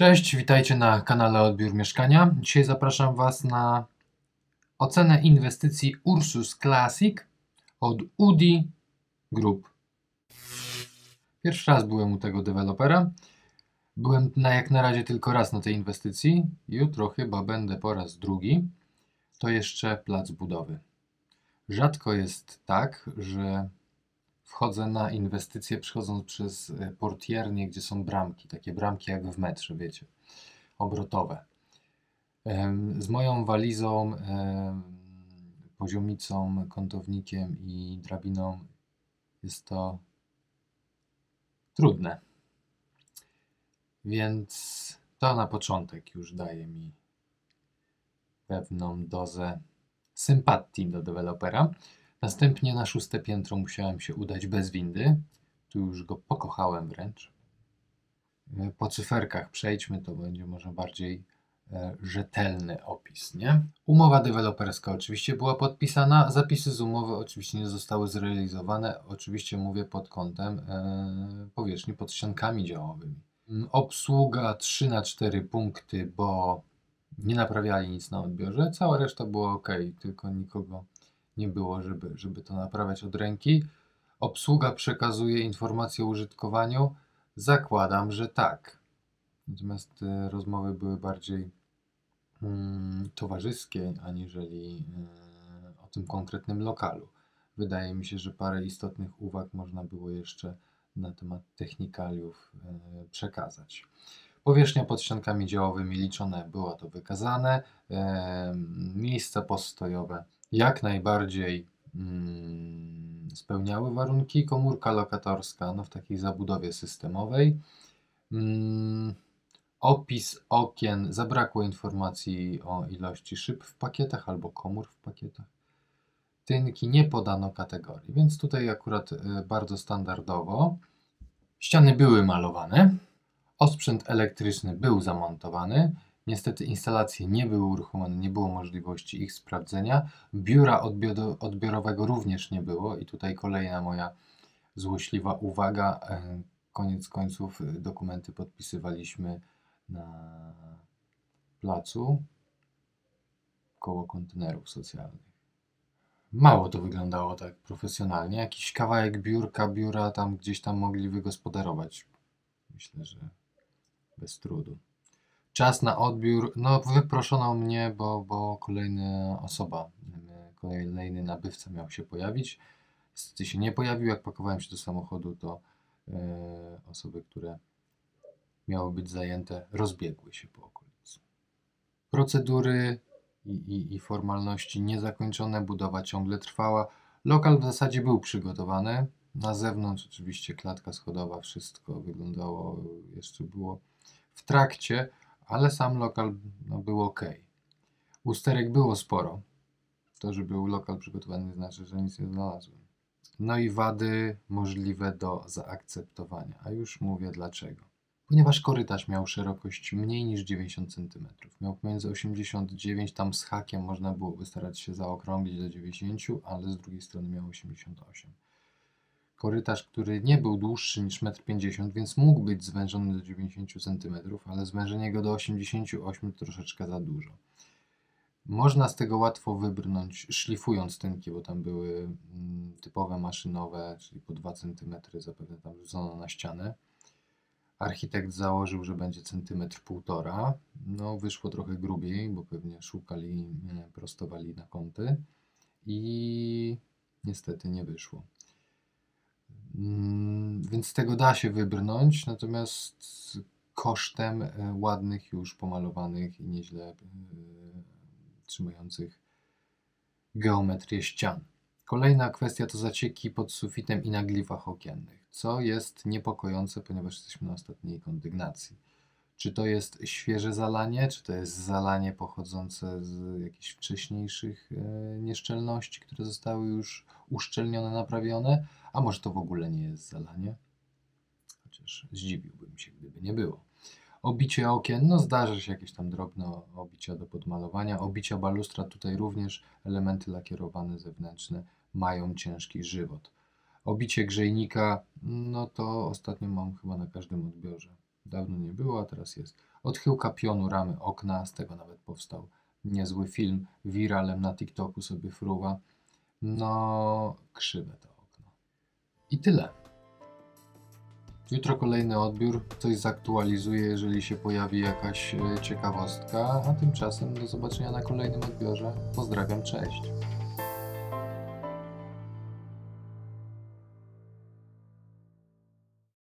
Cześć, witajcie na kanale Odbiór Mieszkania. Dzisiaj zapraszam Was na ocenę inwestycji Ursus Classic od UDI Group. Pierwszy raz byłem u tego dewelopera. Byłem na jak na razie tylko raz na tej inwestycji. Jutro chyba będę po raz drugi. To jeszcze plac budowy. Rzadko jest tak, że wchodzę na inwestycje przechodząc przez e, portiernie, gdzie są bramki, takie bramki jak w metrze, wiecie, obrotowe. Z moją walizą, poziomicą, kątownikiem i drabiną jest to trudne. Więc to na początek już daje mi pewną dozę sympatii do dewelopera. Następnie na szóste piętro musiałem się udać bez windy. Tu już go pokochałem wręcz. E, Po cyferkach przejdźmy, to będzie może bardziej e, rzetelny opis, nie? Umowa deweloperska oczywiście była podpisana, zapisy z umowy oczywiście nie zostały zrealizowane, oczywiście mówię pod kątem e, powierzchni pod ściankami działowymi. Mm, Obsługa 3 na 4 punkty, bo nie naprawiali nic na odbiorze, cała reszta była ok, tylko nikogo nie było, żeby, żeby to naprawiać od ręki. Obsługa przekazuje informacje użytkowaniu. Zakładam, że tak. Natomiast e, rozmowy były bardziej mm, towarzyskie, aniżeli e, o tym konkretnym lokalu. Wydaje mi się, że parę istotnych uwag można było jeszcze na temat technikaliów e, przekazać. Powierzchnia pod ściankami działowymi liczone było to wykazane. Miejsca postojowe jak najbardziej mm, spełniały warunki. Komórka lokatorska no, w takiej zabudowie systemowej. Mm, opis okien. Zabrakło informacji o ilości szyb w pakietach albo komór w pakietach. Tynki nie podano kategorii, więc tutaj akurat e, bardzo standardowo. Ściany były malowane. Osprzęt elektryczny był zamontowany. Niestety instalacje nie były uruchomione, nie było możliwości ich sprawdzenia. Biura odbiorowego również nie było i tutaj kolejna moja złośliwa uwaga. E, Koniec końców e, dokumenty podpisywaliśmy na placu koło kontenerów socjalnych. Mało to wyglądało tak profesjonalnie. Jakiś kawałek biurka, biura tam gdzieś tam mogli wygospodarować. Myślę, że bez trudu. Czas na odbiór. No, wyproszono mnie, bo, bo kolejna osoba, kolejny nabywca miał się pojawić. Niestety się nie pojawił. Jak pakowałem się do samochodu, to e, osoby, które miały być zajęte, rozbiegły się po okolicy. Procedury i, i, i formalności niezakończone, budowa ciągle trwała. Lokal w zasadzie był przygotowany. Na zewnątrz oczywiście klatka schodowa, wszystko wyglądało, jeszcze było w trakcie, ale sam lokal no, był ok. Usterek było sporo. To, że był lokal przygotowany, znaczy, że nic nie znalazłem. No i wady możliwe do zaakceptowania. A już mówię dlaczego. Ponieważ korytarz miał szerokość mniej niż 90 cm. Miał pomiędzy 89, tam z hakiem można było by starać się zaokrąglić do 90, ale z drugiej strony miał 88. Korytarz, który nie był dłuższy niż 1,50 m, więc mógł być zwężony do 90 cm, ale zwężenie go do 88 troszeczkę za dużo. Można z tego łatwo wybrnąć, szlifując tynki, bo tam były mm, typowe maszynowe, czyli po 2 cm zapewne tam rzucono na ścianę. Architekt założył, że będzie centymetr półtora. No, wyszło trochę grubiej, bo pewnie szukali, e, prostowali na kąty i niestety nie wyszło. Mm, Więc z tego da się wybrnąć, natomiast kosztem e, ładnych już pomalowanych i nieźle e, trzymających geometrię ścian. Kolejna kwestia to zacieki pod sufitem i na glifach okiennych, co jest niepokojące, ponieważ jesteśmy na ostatniej kondygnacji. Czy to jest świeże zalanie, czy to jest zalanie pochodzące z jakichś wcześniejszych e, nieszczelności, które zostały już uszczelnione, naprawione, a może to w ogóle nie jest zalanie? Chociaż zdziwiłbym się, gdyby nie było. Obicie okien, no zdarza się jakieś tam drobne obicia do podmalowania. Obicia balustra, tutaj również elementy lakierowane zewnętrzne mają ciężki żywot. Obicie grzejnika, no to ostatnio mam chyba na każdym odbiorze. Dawno nie było, a teraz jest. Odchyłka pionu ramy okna, z tego nawet powstał niezły film. Wiralem na TikToku sobie fruwa. No, krzywe to. I tyle. Jutro kolejny odbiór, coś zaktualizuję, jeżeli się pojawi jakaś e, ciekawostka, a tymczasem do zobaczenia na kolejnym odbiorze. Pozdrawiam, cześć.